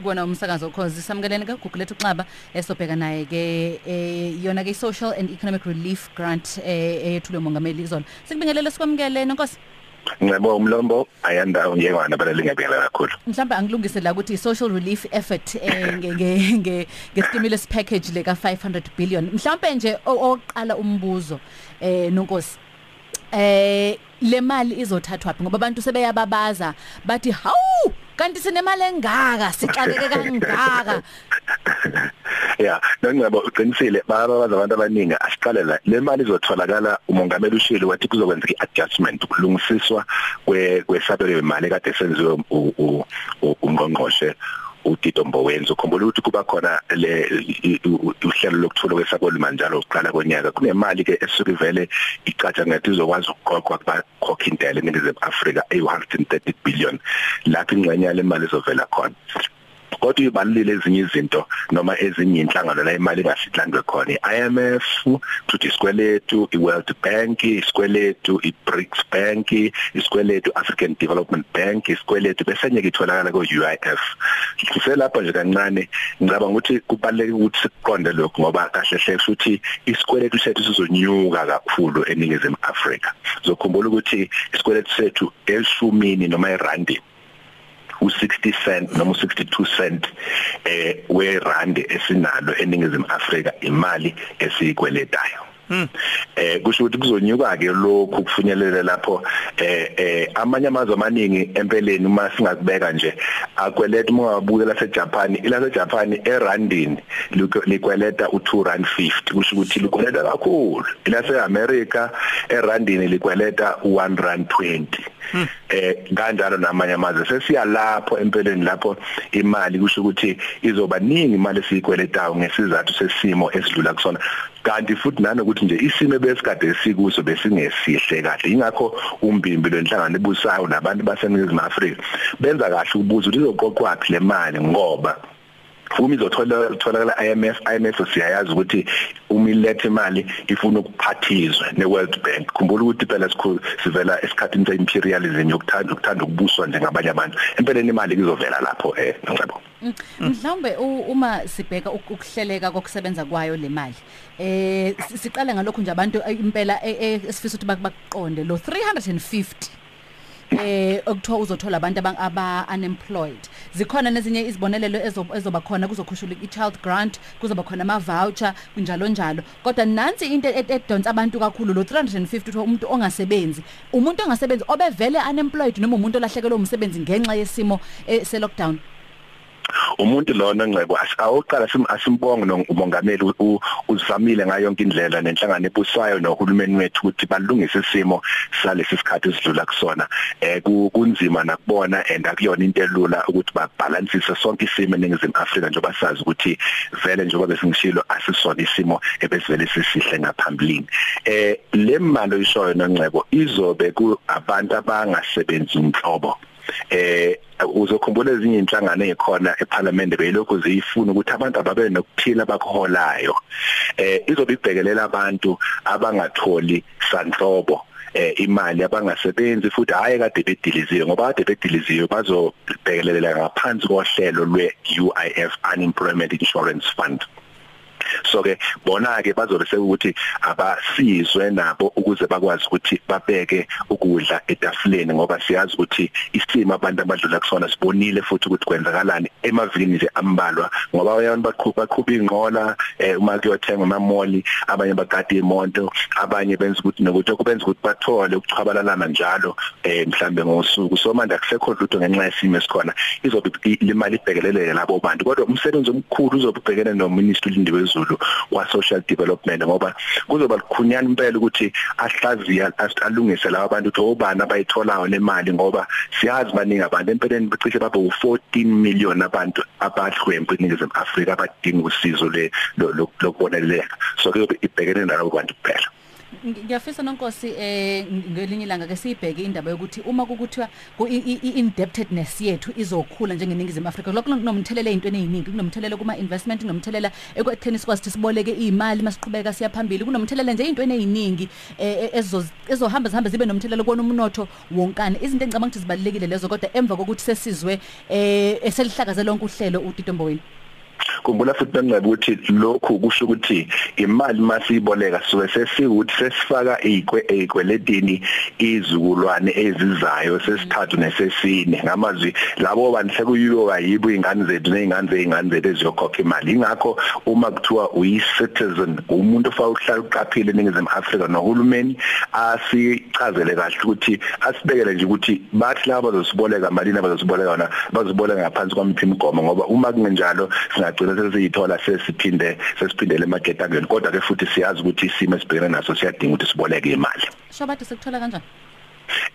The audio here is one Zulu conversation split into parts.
Kubona umsakazo ukhozi samkeleni kaGoogle lethu xaba esobheka naye ke eh yona ke social and economic relief grant eh eyethulwe umongameli izolo. Sikubingelele sikwamukele nonkosi. Ngiyabonga umlombo ayandawo njengwana balale ngiyabingelela kakhulu. Mhlawumbe angilungise la ukuthi social relief effort eh nge nge nge nge-stimulus package le ka 500 billion. Mhlawumbe nje oqala umbuzo eh nonkosi. Eh le mali izothathwa phi ngoba abantu sebeyababaza bathi hawu kanti sinemali engaka sixakeke kangaka. Ya nongcebo uqinisile bababaza abantu abaningi asiqale la le mali izotholakala umongameli ushilo wathi kuzokwenzeka iadjustment ukulungisiswa kwe kwesabelo imali kade senziwe ungqongqoshe uTito Mbowenzi ukhumbula ukuthi kuba khona le uhlelo lokuthola kwesabelo manjalo uqala konyaka. Kunemali ke esuke ivele icatsha ngathi izokwazi ukuqoqwa kubakhokha intela eNingizimu Afrika e130 billion. Lapho ingxenye yale mali izovela khona. Kodwa ibalulile ezinye izinto noma ezinye inhlangano la imali engasihlandwe khona. iIMF futhi isikweletu iWorld Bank isikweletu iBRICS Bank isikweletu African Development Bank isikweletu bese nyeke itholakala ku UIF kuselapha nje kancane. Ngicabanga ukuthi kubaluleke ukuthi siqonde lokho ngoba kahle hle futhi isikweletu sethu sizonyuka kakhulu eningizimu Afrika. Zokhumbula ukuthi isikweletu sethu elishumini noma erandi u60 cent noma u62 cent eh werand esinalo eningizimu Afrika imali esiyikweletayo Hmm. Eh kusho ukuthi kuzonyuka ke lokhu kufinyelela lapho eh eh amanye amazwe amaningi empeleni uma singakubeka nje akweleta uma wabuke la seJapan ila seJapan erandini likweleta u2 rand 50 kusho ukuthi likweleta kakhulu. Ila seAmerica erandini likweleta u1 rand 20 Hmm. eh kanjalo namanye amazwe. Sesiya lapho empeleni lapho imali kusho ukuthi izoba ningi imali esiyikweletayo ngesizathu sesimo esidlula kusona. Kanti futhi nanokuthi nje isimo besikade sikuso besingesihle kahle. Ingakho umbimbi lwenhlangano ebusayo nabantu baseNingizimu Afrika benza kahle ukubuza ukuthi izoqoqwa le mali ngoba uma izothola tholakala IMF IMF siyayazi ukuthi uma ilethe imali ifuna ukuphathizwa neWorld Bank. Khumbula ukuthi phela sikhulu sivela esikhathini seimperialism yokuthanda ukuthanda ukubuswa njengabanye abantu. Empeleni imali izovela lapho eh ngicabanga mm, mhlawumbe uma sibheka ukuhleleka kokusebenza kwayo le mali eh siqale ngalokho nje abantu impela e, e, esifisa ukuthi bakuqonde lo 350 eh okuthiwa uzothola abantu aba unemployed. Zikhona nezinye izibonelelo ezoba khona kuzokhushula i-child grant kuzoba khona ama voucher kunjalo njalo. Kodwa nansi into edonsa abantu kakhulu lo 350 umuntu ongasebenzi. Umuntu ongasebenzi obevele unemployed noma umuntu olahlekelwe umsebenzi ngenxa yesimo eh, se lockdown umuntu lona ngcebo awuqala asimbonge umongameli uzamile ngayo yonke indlela nenhlangano ebusayo nohulumeni wethu ukuthi balungise isimo salesi sikhathi esidlula kusona. Eh kunzima nakubona and akuyona into elula ukuthi babalansise sonke isimo eningizimu Afrika njengoba sazi ukuthi vele njengoba besingishilo asisona isimo ebesivele sisihle ngaphambilini. Eh le mali oyishoyo nongcebo izobe ku abantu abangasebenzi inhlobo eh uzokhumbula ezinye inhlangano ezikhona eParliament beyilokhu ziyifuna ukuthi abantu ababe nokuphila bakholayo eh izobe ibhekelela abantu abangatholi sanhlobo eh imali abangasebenzi futhi hayi kade bediliziwe ngoba kade bediliziwe bazobhekelela ngaphansi kohlelo lwe UIF Unemployment Insurance Fund. So ke bona ke bazobe sekuthi abasizwe nabo ukuze bakwazi ukuthi babeke ukudla etafuleni ngoba siyazi ukuthi isimo abantu abadlula kusona sibonile futhi ukuthi kwenzakalani. Emavikini nje ambalwa ngoba abantu baqhubha baqhubha inqola eh, uma kuyothenga amamoli abanye bagada imoto abanye benza ukuthi nokuthi okubenza ukuthi bathole ukuchwabalalana njalo eh mhlambe ngosuku. So manje akusekho lutho ngenxa yesimo esikhona. Izobe imali ibhekelele labo bantu. Kodwa umsebenzi omkhulu uzobe ubhekene no ministry Lindiwe Zulu wa social development ngoba kuzoba likhunyana impela ukuthi ahlaziya alungise laba bantu ukuthi obani abayitholayo nemali? Ngoba siyazi baningi abantu. Empeleni becishe babe u14 million abantu abahlwempu eNingizimu Afrika abadinga usizo le lokuboneleka so kuyobe ibhekene nalabo bantu kuphela. Ngiyafisa nonkosi eh ngelinye ilanga ke siyibheke indaba yokuthi uma kukuthiwa i-indebtedness yethu izokhula njengeningizimu Afrika lokho kunomthelela ezintweni eziningi kunomthelela kuma investment kunomthelela ekutheni sikwazi ukuthi siboleke imali masiqhubeka siya phambili kunomthelela nje ezintweni eziningi ezohamba zihambe zibe nomthelela kona umnotho wonkane izinto engicabanga ukuthi zibalekile lezo kodwa emva kokuthi sesizwe eh eselihlakaze lonke uhlelo uTito Mboweni. Kumbula futhi benqaba ukuthi lokhu kusho ukuthi imali masiyiboleka sobe sesiwuthi sesifaka izikwe ezikweletini izukulwane ezizayo sesithathu nesesine. Ngamazwi labo bantu sekuyiyo kayibo ingane zethu nezingane zeingane zethu eziyokhokha imali. Ingakho uma kuthiwa uyi citizen umuntu ofa uhlala uqaphile eningizimu Afrika nohulumeni asichazele kahle ukuthi asibekele nje ukuthi bathi laba bazosiboleka malini abazosiboleka yona bazoboleka ngaphansi kwamiphi imigomo ngoba uma kungenjalo singagcina sibone sesiyithola sesiphinde sesiphindele emaketangeni kodwa ke futhi siyazi ukuthi isimo esibhekene naso siyadinga ukuthi siboleke imali. Shobade sikuthola kanjani?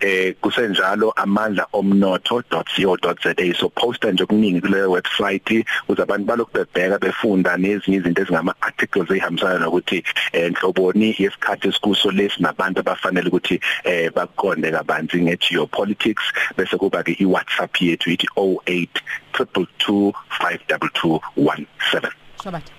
Eh kusenjalo amandla omnotho.co.za so poster nje kuningi kule website ukuze abantu balokhu bebheka befunda nezinye izinto ezingama articles ezihambisana nokuthi enhloboni yesikhathi esikuso lesi nabantu abafanele ukuthi eh bakonde kabanzi ngegeopolitics bese kuba ke iWhatsApp yethu ithi 08 222 52217 Shobade